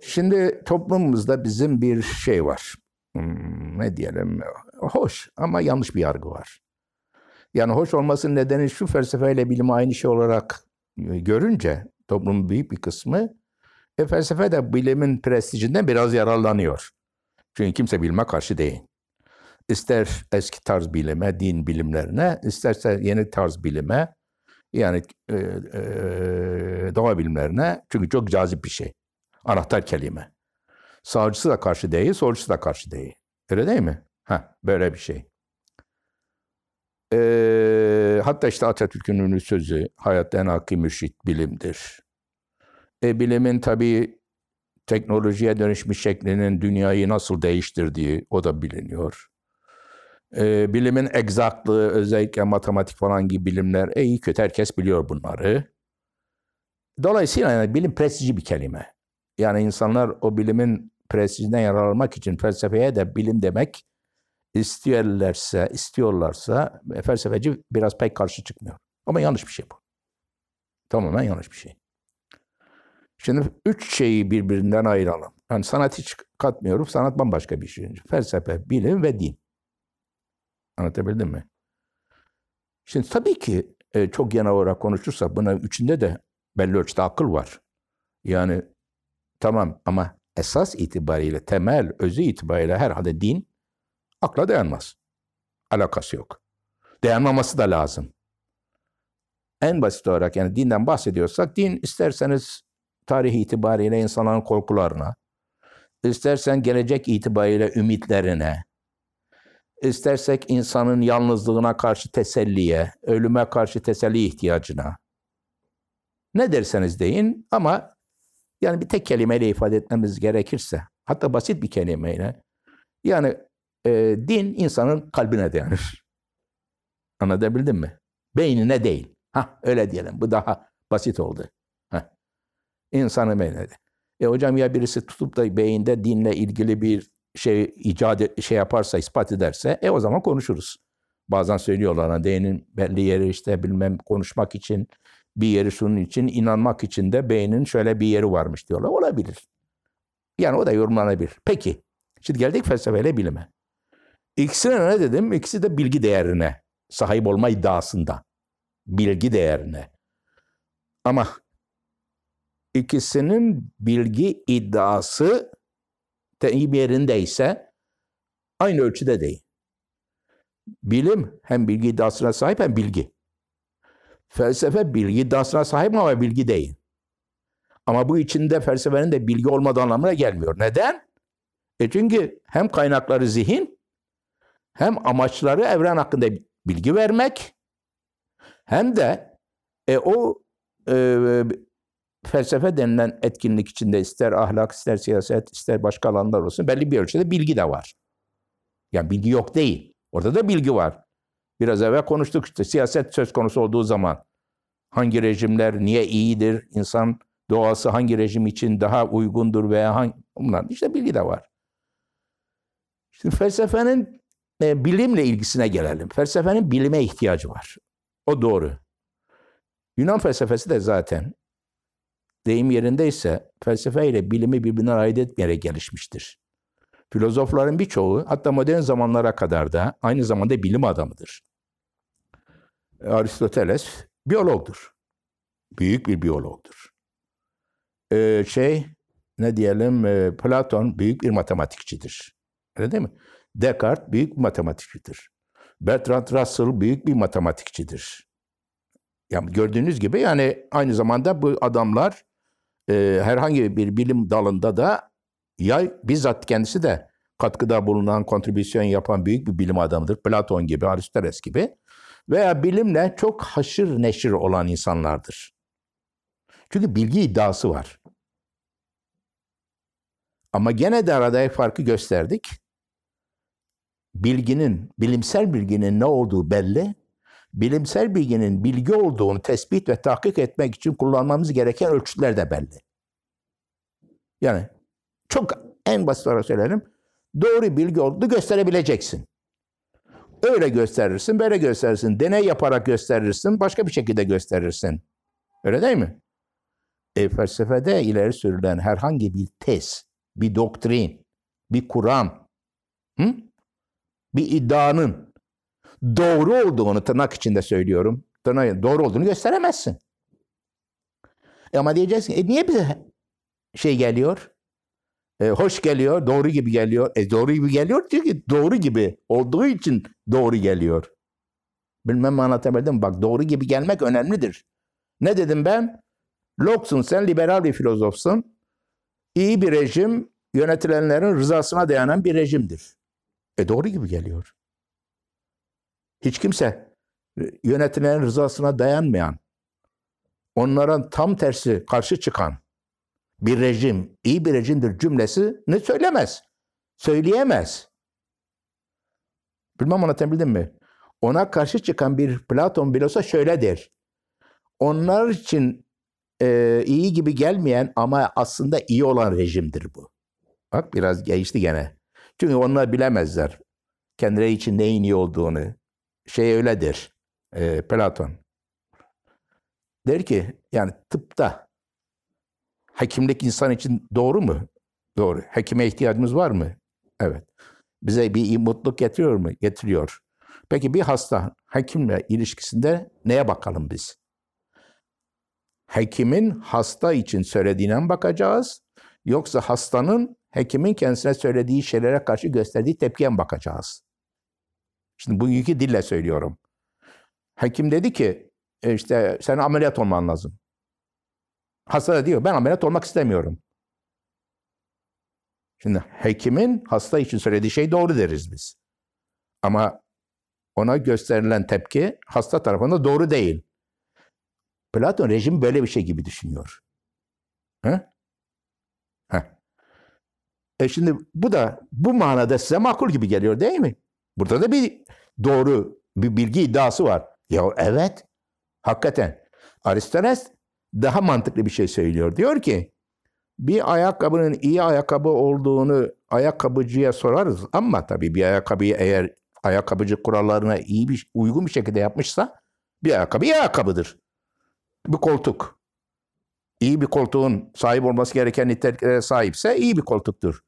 Şimdi toplumumuzda bizim bir şey var. Hmm, ne diyelim? Hoş ama yanlış bir yargı var. Yani hoş olmasının nedeni şu felsefeyle bilimi aynı şey olarak görünce toplumun büyük bir kısmı e, felsefe de bilimin prestijinden biraz yararlanıyor. Çünkü kimse bilime karşı değil. İster eski tarz bilime, din bilimlerine, isterse yeni tarz bilime, yani e, e, doğa bilimlerine. Çünkü çok cazip bir şey. Anahtar kelime. Sağcısı da karşı değil, solcusu da karşı değil. Öyle değil mi? Ha, böyle bir şey. E, hatta işte Atatürk'ün ünlü sözü, hayatta en hakkı mürşit bilimdir. E, bilimin tabii teknolojiye dönüşmüş şeklinin dünyayı nasıl değiştirdiği o da biliniyor. E, bilimin egzaklığı, özellikle matematik falan gibi bilimler e, iyi kötü herkes biliyor bunları. Dolayısıyla yani bilim prestijli bir kelime. Yani insanlar o bilimin prestijinden yararlanmak için felsefeye de bilim demek istiyorlarsa, istiyorlarsa e, felsefeci biraz pek karşı çıkmıyor. Ama yanlış bir şey bu. Tamamen yanlış bir şey. Şimdi üç şeyi birbirinden ayıralım. Yani sanat hiç katmıyorum. Sanat bambaşka bir şey. Felsefe, bilim ve din. Anlatabildim mi? Şimdi tabii ki e, çok genel olarak konuşursak buna üçünde de belli ölçüde akıl var. Yani tamam ama esas itibariyle, temel, özü itibariyle herhalde din akla dayanmaz. Alakası yok. Dayanmaması da lazım. En basit olarak yani dinden bahsediyorsak din isterseniz tarih itibariyle insanların korkularına, istersen gelecek itibariyle ümitlerine, istersek insanın yalnızlığına karşı teselliye, ölüme karşı teselli ihtiyacına. Ne derseniz deyin ama yani bir tek kelimeyle ifade etmemiz gerekirse, hatta basit bir kelimeyle, yani e, din insanın kalbine dayanır. Anlatabildim mi? Beynine değil. Ha öyle diyelim. Bu daha basit oldu. Ha. İnsanı beynine. E hocam ya birisi tutup da beyinde dinle ilgili bir şey icat et, şey yaparsa, ispat ederse e o zaman konuşuruz. Bazen söylüyorlar hani beynin belli yeri işte bilmem konuşmak için bir yeri şunun için inanmak için de beynin şöyle bir yeri varmış diyorlar. Olabilir. Yani o da yorumlanabilir. Peki. Şimdi geldik felsefeyle bilime. İkisine ne dedim? İkisi de bilgi değerine sahip olma iddiasında. Bilgi değerine. Ama ikisinin bilgi iddiası deyim yerindeyse aynı ölçüde değil. Bilim hem bilgi iddiasına sahip hem bilgi. Felsefe bilgi iddiasına sahip ama bilgi değil. Ama bu içinde felsefenin de bilgi olmadığı anlamına gelmiyor. Neden? E çünkü hem kaynakları zihin hem amaçları evren hakkında bilgi vermek hem de e, o e, felsefe denilen etkinlik içinde ister ahlak, ister siyaset, ister başka alanlar olsun belli bir ölçüde bilgi de var. Yani bilgi yok değil. Orada da bilgi var. Biraz evvel konuştuk işte siyaset söz konusu olduğu zaman hangi rejimler niye iyidir, insan doğası hangi rejim için daha uygundur veya hangi bunlar işte bilgi de var. Şimdi felsefenin e, bilimle ilgisine gelelim. Felsefenin bilime ihtiyacı var. O doğru. Yunan felsefesi de zaten deyim yerindeyse felsefe ile bilimi birbirinden ayırt etmeyerek gelişmiştir. Filozofların birçoğu hatta modern zamanlara kadar da aynı zamanda bilim adamıdır. Aristoteles biyologdur. Büyük bir biyologdur. Ee, şey ne diyelim e, Platon büyük bir matematikçidir. Öyle değil mi? Descartes büyük bir matematikçidir. Bertrand Russell büyük bir matematikçidir. Yani gördüğünüz gibi yani aynı zamanda bu adamlar e, herhangi bir bilim dalında da ya bizzat kendisi de katkıda bulunan, kontribüsyon yapan büyük bir bilim adamıdır. Platon gibi, Aristoteles gibi. Veya bilimle çok haşır neşir olan insanlardır. Çünkü bilgi iddiası var. Ama gene de arada farkı gösterdik. Bilginin, bilimsel bilginin ne olduğu belli bilimsel bilginin bilgi olduğunu tespit ve tahkik etmek için kullanmamız gereken ölçütler de belli. Yani çok en basit olarak söylerim. Doğru bilgi olduğunu gösterebileceksin. Öyle gösterirsin, böyle gösterirsin. Deney yaparak gösterirsin, başka bir şekilde gösterirsin. Öyle değil mi? E, felsefede ileri sürülen herhangi bir tez, bir doktrin, bir kuram, hı? bir iddianın doğru olduğunu tırnak içinde söylüyorum. Tırnak, doğru olduğunu gösteremezsin. E ama diyeceksin, e niye bize şey geliyor? E, hoş geliyor, doğru gibi geliyor. E doğru gibi geliyor çünkü doğru gibi olduğu için doğru geliyor. Bilmem anlatabildim? Bak doğru gibi gelmek önemlidir. Ne dedim ben? Locke'sun sen liberal bir filozofsun. İyi bir rejim yönetilenlerin rızasına dayanan bir rejimdir. E doğru gibi geliyor. Hiç kimse yönetilenin rızasına dayanmayan, onların tam tersi karşı çıkan bir rejim, iyi bir rejimdir cümlesi ne söylemez. Söyleyemez. Bilmem anlatabildim mi? Ona karşı çıkan bir Platon bile olsa şöyle der. Onlar için e, iyi gibi gelmeyen ama aslında iyi olan rejimdir bu. Bak biraz geçti gene. Çünkü onlar bilemezler kendileri için neyin iyi olduğunu. Şey öyledir e, Platon. Der ki yani tıpta hekimlik insan için doğru mu? Doğru. Hekime ihtiyacımız var mı? Evet. Bize bir mutluluk getiriyor mu? Getiriyor. Peki bir hasta hekimle ilişkisinde neye bakalım biz? Hekimin hasta için söylediğine bakacağız? Yoksa hastanın hekimin kendisine söylediği şeylere karşı gösterdiği tepkiye mi bakacağız? Şimdi bu iki dille söylüyorum. Hekim dedi ki e, işte sen ameliyat olman lazım. Hasta diyor ben ameliyat olmak istemiyorum. Şimdi hekimin hasta için söylediği şey doğru deriz biz. Ama ona gösterilen tepki hasta tarafında doğru değil. Platon rejim böyle bir şey gibi düşünüyor. He? Heh. E şimdi bu da bu manada size makul gibi geliyor değil mi? Burada da bir doğru bir bilgi iddiası var. Ya evet, hakikaten. Aristoteles daha mantıklı bir şey söylüyor. Diyor ki, bir ayakkabının iyi ayakkabı olduğunu ayakkabıcıya sorarız ama tabii bir ayakkabıyı eğer ayakkabıcı kurallarına iyi bir uygun bir şekilde yapmışsa bir ayakkabı iyi ayakkabıdır. Bir koltuk. İyi bir koltuğun sahip olması gereken niteliklere sahipse iyi bir koltuktur.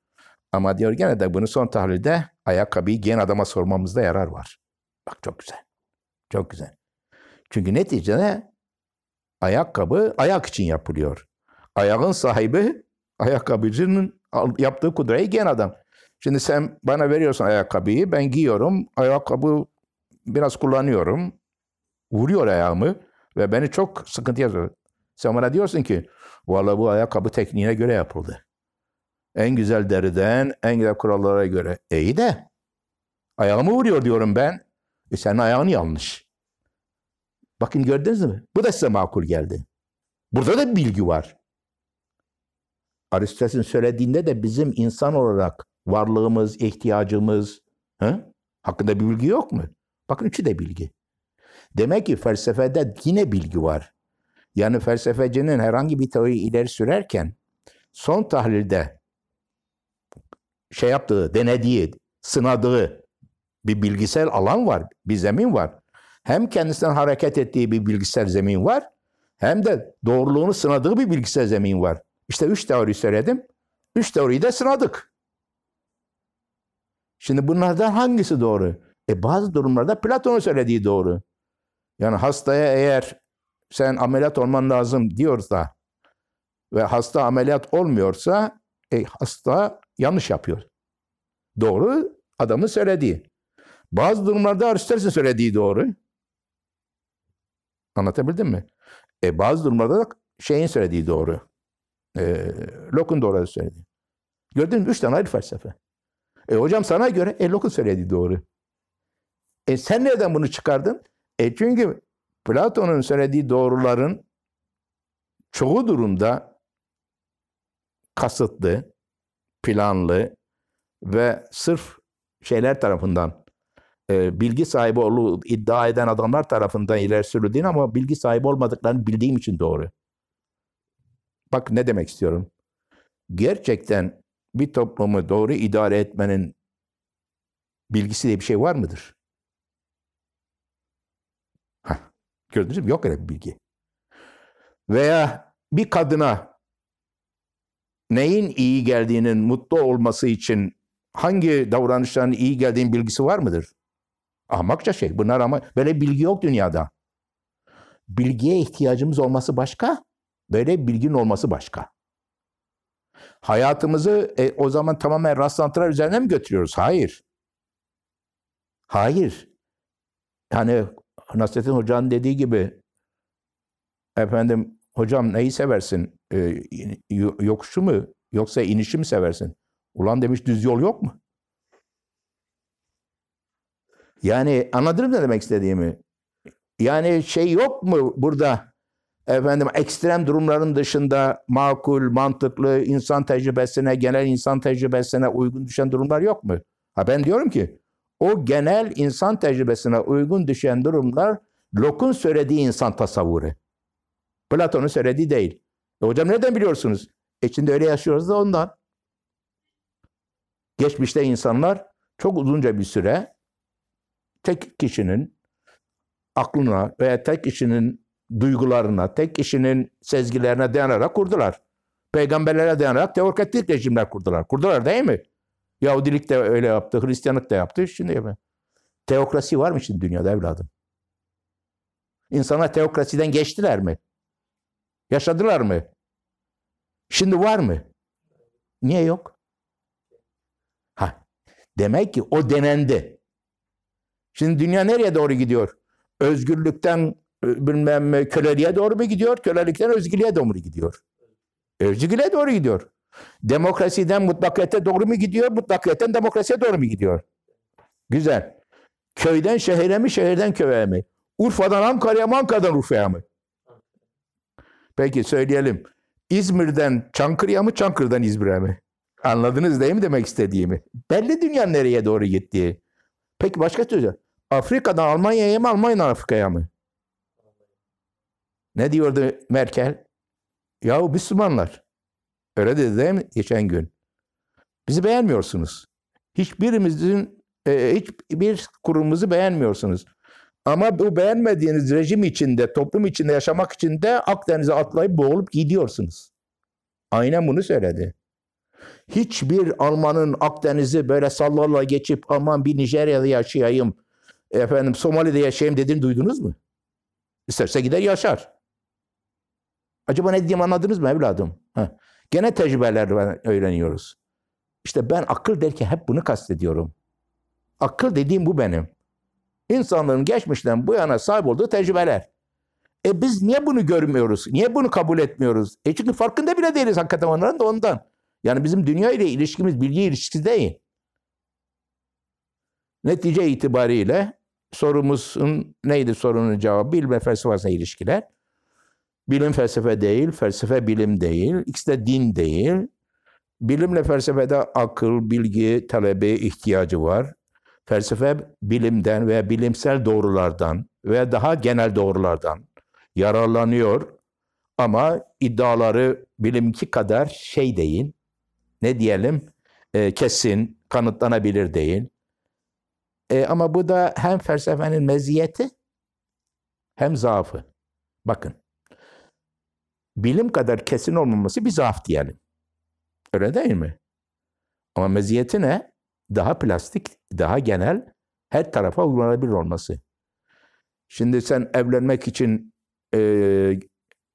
Ama diyor gene de bunu son tahlilde ayakkabıyı giyen adama sormamızda yarar var. Bak çok güzel. Çok güzel. Çünkü neticede ayakkabı ayak için yapılıyor. Ayağın sahibi ayakkabıcının yaptığı kudreyi giyen adam. Şimdi sen bana veriyorsun ayakkabıyı, ben giyiyorum. Ayakkabı biraz kullanıyorum. Vuruyor ayağımı ve beni çok sıkıntı yazıyor. Sen bana diyorsun ki, valla bu ayakkabı tekniğine göre yapıldı. En güzel deriden, en güzel kurallara göre. E iyi de ayağımı vuruyor diyorum ben. E senin ayağın yanlış. Bakın gördünüz mü? Bu da size makul geldi. Burada da bilgi var. Aristoteles'in söylediğinde de bizim insan olarak varlığımız, ihtiyacımız he? hakkında bir bilgi yok mu? Bakın üçü de bilgi. Demek ki felsefede yine bilgi var. Yani felsefecinin herhangi bir teori ileri sürerken son tahlilde şey yaptığı, denediği, sınadığı bir bilgisel alan var, bir zemin var. Hem kendisinden hareket ettiği bir bilgisel zemin var, hem de doğruluğunu sınadığı bir bilgisel zemin var. İşte üç teori söyledim. Üç teoriyi de sınadık. Şimdi bunlardan hangisi doğru? E bazı durumlarda Platon'un söylediği doğru. Yani hastaya eğer sen ameliyat olman lazım diyorsa ve hasta ameliyat olmuyorsa e, hasta yanlış yapıyor. Doğru adamın söylediği. Bazı durumlarda Aristoteles'in söylediği doğru. Anlatabildim mi? E, bazı durumlarda da şeyin söylediği doğru. E, Locke'un doğru söylediği. Gördün mü? Üç tane ayrı felsefe. E hocam sana göre e, Locke'un söylediği doğru. E sen nereden bunu çıkardın? E çünkü Platon'un söylediği doğruların çoğu durumda kasıtlı, planlı ve sırf şeyler tarafından e, bilgi sahibi olduğu iddia eden adamlar tarafından ileri ama bilgi sahibi olmadıklarını bildiğim için doğru. Bak ne demek istiyorum. Gerçekten bir toplumu doğru idare etmenin bilgisi diye bir şey var mıdır? Heh, gördünüz mü? Yok öyle bir bilgi. Veya bir kadına neyin iyi geldiğinin mutlu olması için hangi davranışların iyi geldiğinin bilgisi var mıdır? Ahmakça şey. Bunlar ama böyle bilgi yok dünyada. Bilgiye ihtiyacımız olması başka, böyle bilginin olması başka. Hayatımızı e, o zaman tamamen rastlantılar üzerine mi götürüyoruz? Hayır. Hayır. Yani Nasrettin Hoca'nın dediği gibi efendim hocam neyi seversin? Ee, yokuşu mu yoksa inişi mi seversin? Ulan demiş düz yol yok mu? Yani anladın mı ne demek istediğimi? Yani şey yok mu burada efendim ekstrem durumların dışında makul, mantıklı, insan tecrübesine, genel insan tecrübesine uygun düşen durumlar yok mu? Ha ben diyorum ki o genel insan tecrübesine uygun düşen durumlar Locke'un söylediği insan tasavvuru. Platon'un söylediği değil. E hocam nereden biliyorsunuz? E şimdi öyle yaşıyoruz da ondan. Geçmişte insanlar çok uzunca bir süre tek kişinin aklına veya tek kişinin duygularına, tek kişinin sezgilerine dayanarak kurdular. Peygamberlere dayanarak teokratik rejimler kurdular. Kurdular değil mi? Yahudilik de öyle yaptı, Hristiyanlık da yaptı. Şimdi. Teokrasi var mı şimdi dünyada evladım? İnsanlar teokrasiden geçtiler mi? Yaşadılar mı? Şimdi var mı? Niye yok? Ha, demek ki o denendi. Şimdi dünya nereye doğru gidiyor? Özgürlükten e, bilmem köleliğe doğru mu gidiyor? Kölelikten özgürlüğe doğru mu gidiyor? Özgürlüğe doğru gidiyor. Demokrasiden mutlakiyete doğru mu gidiyor? Mutlakiyetten demokrasiye doğru mu gidiyor? Güzel. Köyden şehire mi, şehirden köye mi? Urfa'dan Ankara'ya mı, Ankara'dan Urfa'ya mı? Peki söyleyelim. İzmir'den Çankırı'ya mı, Çankırı'dan İzmir'e mi? Anladınız değil mi demek istediğimi? Belli dünya nereye doğru gittiği. Peki başka söyleyeceğim. Afrika'dan Almanya'ya mı, Almanya'dan Afrika'ya mı? Ne diyordu Merkel? Yahu Müslümanlar. Öyle dedi değil mi geçen gün? Bizi beğenmiyorsunuz. Hiçbirimizin, e, hiçbir kurumumuzu beğenmiyorsunuz. Ama bu beğenmediğiniz rejim içinde, toplum içinde yaşamak için de Akdeniz'e atlayıp boğulup gidiyorsunuz. Aynen bunu söyledi. Hiçbir Alman'ın Akdeniz'i böyle sallarla geçip aman bir Nijerya'da yaşayayım, efendim Somali'de yaşayayım dediğini duydunuz mu? İsterse gider yaşar. Acaba ne diyeyim anladınız mı evladım? Heh. Gene tecrübeler öğreniyoruz. İşte ben akıl derken hep bunu kastediyorum. Akıl dediğim bu benim. İnsanların geçmişten bu yana sahip olduğu tecrübeler. E biz niye bunu görmüyoruz? Niye bunu kabul etmiyoruz? E çünkü farkında bile değiliz hakikaten onların da ondan. Yani bizim dünya ile ilişkimiz bilgi ilişkisi değil. Netice itibariyle sorumuzun neydi sorunun cevabı? Bilim ve felsefesine ilişkiler. Bilim felsefe değil, felsefe bilim değil, ikisi de din değil. Bilimle felsefede akıl, bilgi talebi ihtiyacı var. Felsefe bilimden veya bilimsel doğrulardan veya daha genel doğrulardan yararlanıyor. Ama iddiaları bilimki kadar şey değil, ne diyelim, e, kesin, kanıtlanabilir değil. E, ama bu da hem felsefenin meziyeti hem zaafı. Bakın, bilim kadar kesin olmaması bir zaaf diyelim. Öyle değil mi? Ama meziyeti ne? Daha plastik, daha genel, her tarafa uygulanabilir olması. Şimdi sen evlenmek için e,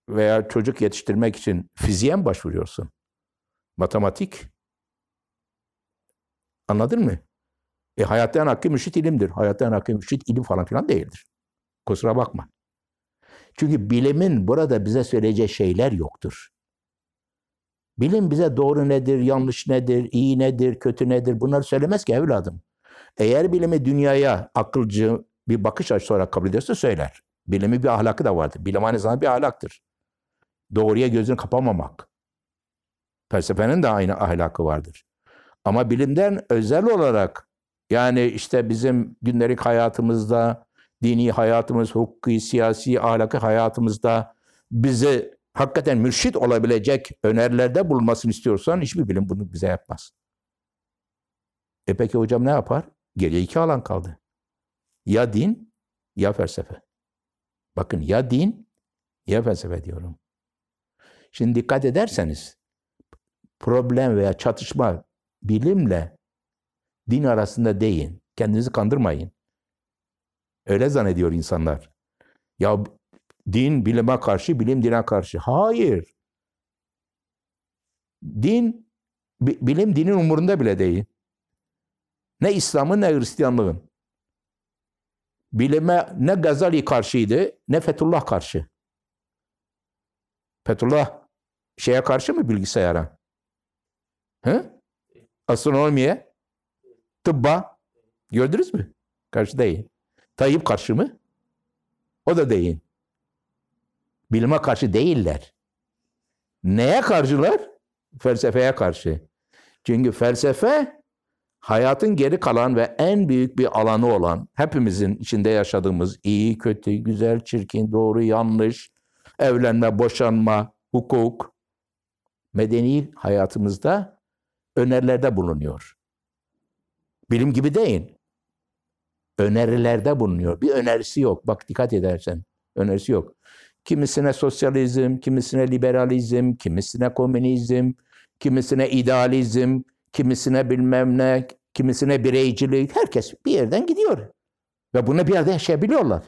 veya çocuk yetiştirmek için fiziğe mi başvuruyorsun? Matematik. Anladın mı? E hayatta en hakkı müşrit ilimdir. Hayatta en hakkı müşrit ilim falan filan değildir. Kusura bakma. Çünkü bilimin burada bize söyleyeceği şeyler yoktur. Bilim bize doğru nedir, yanlış nedir, iyi nedir, kötü nedir bunları söylemez ki evladım. Eğer bilimi dünyaya akılcı bir bakış açısı olarak kabul ediyorsa söyler. Bilimi bir ahlakı da vardır. Bilim aynı zamanda bir ahlaktır. Doğruya gözünü kapamamak. Felsefenin de aynı ahlakı vardır. Ama bilimden özel olarak yani işte bizim gündelik hayatımızda dini hayatımız, hukuki, siyasi, ahlaki hayatımızda bize hakikaten mürşit olabilecek önerilerde bulunmasını istiyorsan hiçbir bilim bunu bize yapmaz. E peki hocam ne yapar? Geriye iki alan kaldı. Ya din ya felsefe. Bakın ya din ya felsefe diyorum. Şimdi dikkat ederseniz problem veya çatışma bilimle din arasında değil. Kendinizi kandırmayın. Öyle zannediyor insanlar. Ya din bilime karşı, bilim dine karşı. Hayır. Din, bilim dinin umurunda bile değil. Ne İslam'ın ne Hristiyanlığın. Bilime ne Gazali karşıydı ne Fethullah karşı. Fethullah şeye karşı mı bilgisayara? Hı? Astronomiye? Tıbba? Gördünüz mü? Karşı değil. Tayyip karşı mı? O da değil. Bilime karşı değiller. Neye karşılar? Felsefeye karşı. Çünkü felsefe hayatın geri kalan ve en büyük bir alanı olan, hepimizin içinde yaşadığımız iyi, kötü, güzel, çirkin, doğru, yanlış, evlenme, boşanma, hukuk, medeni hayatımızda önerilerde bulunuyor. Bilim gibi değil. Önerilerde bulunuyor. Bir önerisi yok. Bak dikkat edersen. Önerisi yok. Kimisine sosyalizm, kimisine liberalizm, kimisine komünizm, kimisine idealizm, kimisine bilmem ne, kimisine bireycilik. Herkes bir yerden gidiyor. Ve bunu bir yerde yaşayabiliyorlar.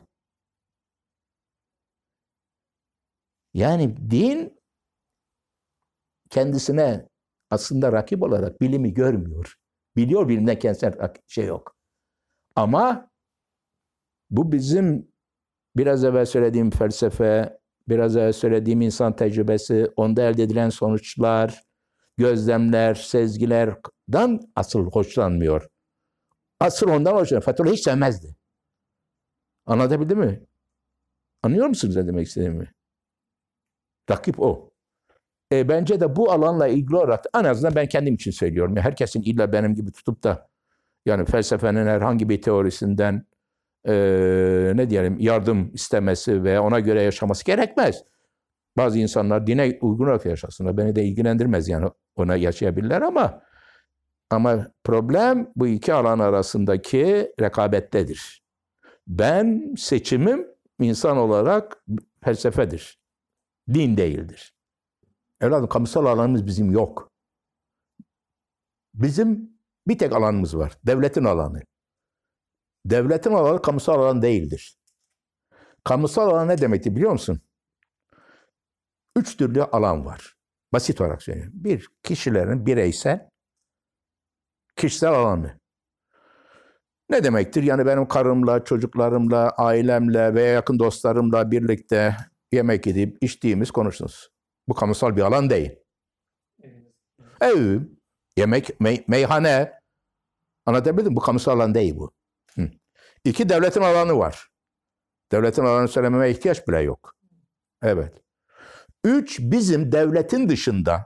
Yani din kendisine aslında rakip olarak bilimi görmüyor. Biliyor bilimden kendisine şey yok. Ama bu bizim biraz evvel söylediğim felsefe, biraz evvel söylediğim insan tecrübesi, onda elde edilen sonuçlar, gözlemler, sezgilerden asıl hoşlanmıyor. Asıl ondan hoşlanıyor. Fethullah hiç sevmezdi. Anlatabildim mi? Anlıyor musunuz ne demek istediğimi? Rakip o. E, bence de bu alanla ilgili olarak en azından ben kendim için söylüyorum. Yani herkesin illa benim gibi tutup da yani felsefenin herhangi bir teorisinden e, ne diyelim yardım istemesi ve ona göre yaşaması gerekmez. Bazı insanlar dine uygun olarak yaşasınlar. Beni de ilgilendirmez yani ona yaşayabilirler ama ama problem bu iki alan arasındaki rekabettedir. Ben seçimim insan olarak felsefedir. Din değildir. Evladım kamusal alanımız bizim yok. Bizim bir tek alanımız var. Devletin alanı. Devletin alanı kamusal alan değildir. Kamusal alan ne demekti biliyor musun? Üç türlü alan var. Basit olarak söyleyeyim. Bir, kişilerin bireysel, kişisel alanı. Ne demektir? Yani benim karımla, çocuklarımla, ailemle veya yakın dostlarımla birlikte yemek yedip içtiğimiz konuştunuz. Bu kamusal bir alan değil. Ev, yemek, mey, meyhane. Anlatabildim Bu kamusal alan değil bu. Hı. İki, devletin alanı var. Devletin alanı söylememe ihtiyaç bile yok. Evet. Üç, bizim devletin dışında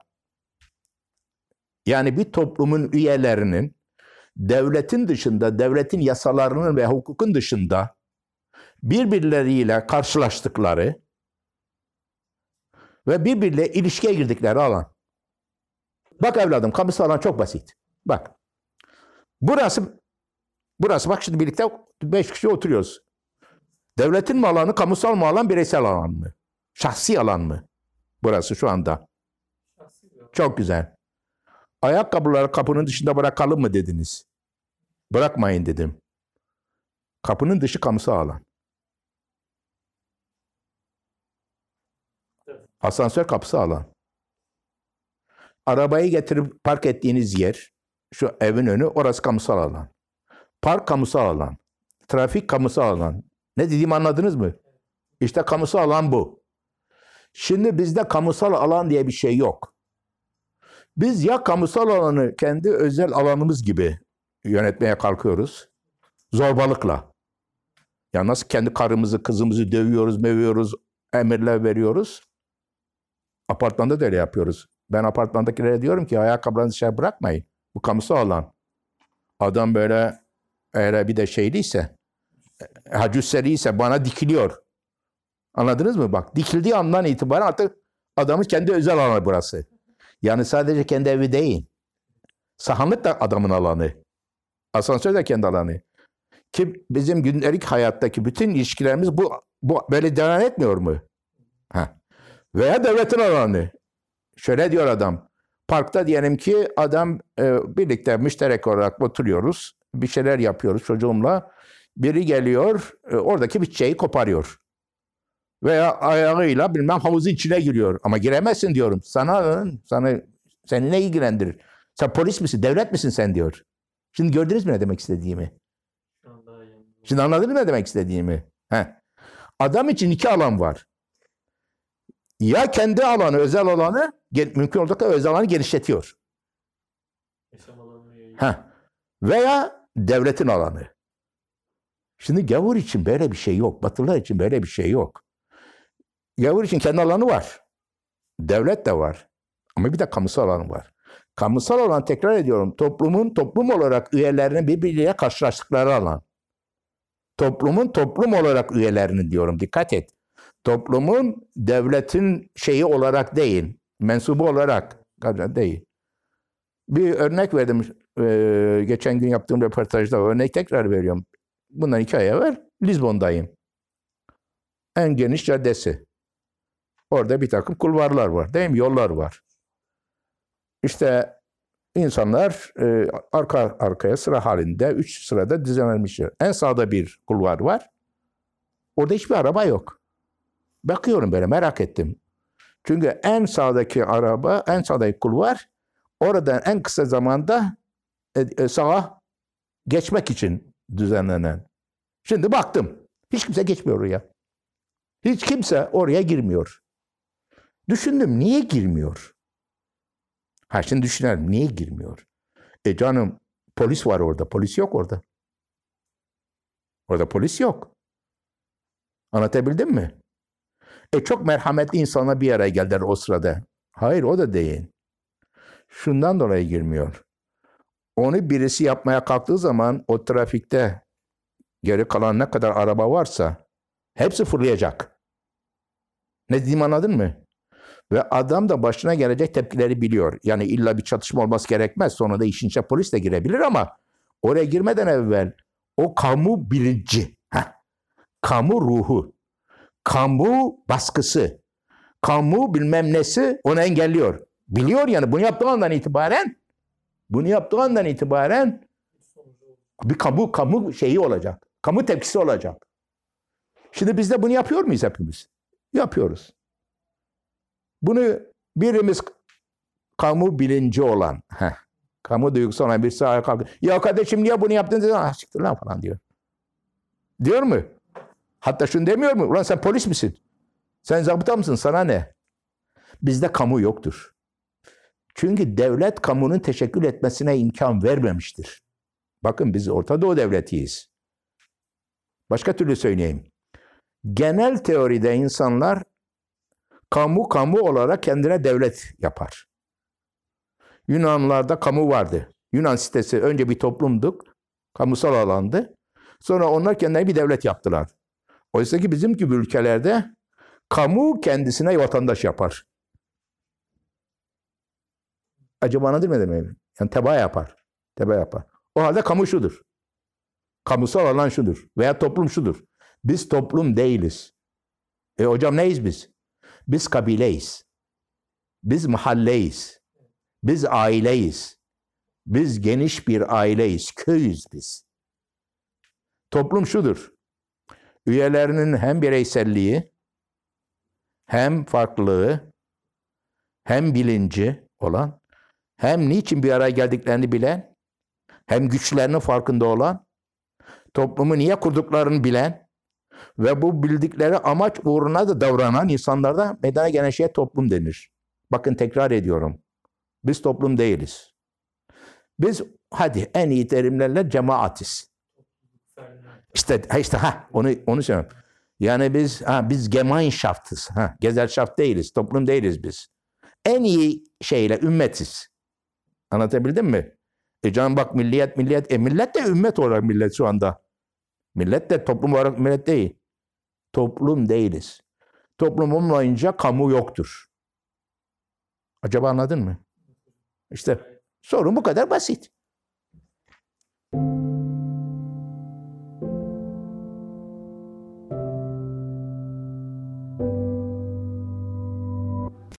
yani bir toplumun üyelerinin devletin dışında, devletin yasalarının ve hukukun dışında birbirleriyle karşılaştıkları ve birbirle ilişkiye girdikleri alan. Bak evladım kamusal alan çok basit. Bak. Burası burası bak şimdi birlikte beş kişi oturuyoruz. Devletin mi alanı, kamusal mı alan, bireysel alan mı? Şahsi alan mı? Burası şu anda. Çok güzel. Ayakkabıları kapının dışında bırakalım mı dediniz? Bırakmayın dedim. Kapının dışı kamusal alan. Asansör kapısı alan. Arabayı getirip park ettiğiniz yer, şu evin önü, orası kamusal alan. Park kamusal alan. Trafik kamusal alan. Ne dediğimi anladınız mı? İşte kamusal alan bu. Şimdi bizde kamusal alan diye bir şey yok. Biz ya kamusal alanı kendi özel alanımız gibi yönetmeye kalkıyoruz. Zorbalıkla. Ya nasıl kendi karımızı, kızımızı dövüyoruz, mövüyoruz, emirler veriyoruz. Apartmanda da öyle yapıyoruz. Ben apartmandakilere diyorum ki ayakkabılarınızı dışarı bırakmayın. Bu kamusal alan. Adam böyle eğer bir de şeyliyse, hacüsseliyse bana dikiliyor. Anladınız mı? Bak dikildiği andan itibaren artık adamın kendi özel alanı burası. Yani sadece kendi evi değil. Sahanlık da adamın alanı. Asansör de kendi alanı. Ki bizim gündelik hayattaki bütün ilişkilerimiz bu, bu böyle devam etmiyor mu? Ha. Veya devletin alanı. Şöyle diyor adam. Parkta diyelim ki adam e, birlikte müşterek olarak oturuyoruz. Bir şeyler yapıyoruz çocuğumla. Biri geliyor e, oradaki bir şeyi koparıyor. Veya ayağıyla bilmem havuzun içine giriyor. Ama giremezsin diyorum. Sana sana seni ne ilgilendirir? Sen polis misin? Devlet misin sen diyor. Şimdi gördünüz mü ne demek istediğimi? Şimdi anladın mı ne demek istediğimi? Heh. Adam için iki alan var. Ya kendi alanı, özel alanı, mümkün olduğu kadar özel alanı genişletiyor. Heh. Veya devletin alanı. Şimdi gavur için böyle bir şey yok. Batılılar için böyle bir şey yok. Gavur için kendi alanı var. Devlet de var. Ama bir de kamusal alanı var. Kamusal alan tekrar ediyorum toplumun toplum olarak üyelerinin birbiriyle karşılaştıkları alan. Toplumun toplum olarak üyelerini diyorum dikkat et. Toplumun devletin şeyi olarak değil, mensubu olarak değil. Bir örnek verdim eee, geçen gün yaptığım röportajda örnek tekrar veriyorum. Bundan iki ay evvel Lizbon'dayım. En geniş caddesi. Orada bir takım kulvarlar var değil mi? Yollar var. İşte insanlar e, arka arkaya sıra halinde üç sırada düzenlenmişler. En sağda bir kulvar var. Orada hiçbir araba yok. Bakıyorum böyle merak ettim. Çünkü en sağdaki araba, en sağdaki kulvar oradan en kısa zamanda e, e, sağa geçmek için düzenlenen. Şimdi baktım. Hiç kimse geçmiyor oraya. Hiç kimse oraya girmiyor. Düşündüm niye girmiyor? Ha şimdi düşünelim niye girmiyor? E canım polis var orada. Polis yok orada. Orada polis yok. Anlatabildim mi? E çok merhametli insanlar bir araya geldiler o sırada. Hayır o da değil. Şundan dolayı girmiyor. Onu birisi yapmaya kalktığı zaman o trafikte geri kalan ne kadar araba varsa hepsi fırlayacak. Ne dediğimi anladın mı? Ve adam da başına gelecek tepkileri biliyor. Yani illa bir çatışma olması gerekmez. Sonra da işin içine polis de girebilir ama oraya girmeden evvel o kamu bilinci, heh, kamu ruhu, kamu baskısı, kamu bilmem nesi onu engelliyor. Biliyor yani bunu yaptığı andan itibaren bunu yaptığı andan itibaren bir kamu kamu şeyi olacak. Kamu tepkisi olacak. Şimdi biz de bunu yapıyor muyuz hepimiz? Yapıyoruz. Bunu birimiz kamu bilinci olan, heh, kamu duygusu olan bir sağa kalkıyor. Ya kardeşim niye bunu yaptın? Ah siktir lan falan diyor. Diyor mu? Hatta şunu demiyor mu? Ulan sen polis misin? Sen zabıta mısın? Sana ne? Bizde kamu yoktur. Çünkü devlet kamunun teşekkül etmesine imkan vermemiştir. Bakın biz Orta Doğu devletiyiz. Başka türlü söyleyeyim. Genel teoride insanlar kamu kamu olarak kendine devlet yapar. Yunanlılarda kamu vardı. Yunan sitesi önce bir toplumduk. Kamusal alandı. Sonra onlar kendilerine bir devlet yaptılar. Oysa ki bizim gibi ülkelerde kamu kendisine vatandaş yapar. Acaba anladın mı demeyi? Yani teba yapar. Teba yapar. O halde kamu şudur. Kamusal alan şudur. Veya toplum şudur. Biz toplum değiliz. E hocam neyiz biz? Biz kabileyiz. Biz mahalleyiz. Biz aileyiz. Biz geniş bir aileyiz. Köyüz biz. Toplum şudur. Üyelerinin hem bireyselliği, hem farklılığı, hem bilinci olan, hem niçin bir araya geldiklerini bilen, hem güçlerinin farkında olan, toplumu niye kurduklarını bilen ve bu bildikleri amaç uğruna da davranan insanlarda meydana gelen şeye toplum denir. Bakın tekrar ediyorum. Biz toplum değiliz. Biz hadi en iyi terimlerle cemaatiz. İşte ha işte ha onu onu söylüyorum. Yani biz ha biz Gemeinschaftiz. Ha Gesellschaft değiliz, toplum değiliz biz. En iyi şeyle ümmetiz. Anlatabildim mi? E canım bak milliyet milliyet e millet de ümmet olarak millet şu anda. Millet de toplum olarak millet değil. Toplum değiliz. Toplum olmayınca kamu yoktur. Acaba anladın mı? İşte sorun bu kadar basit.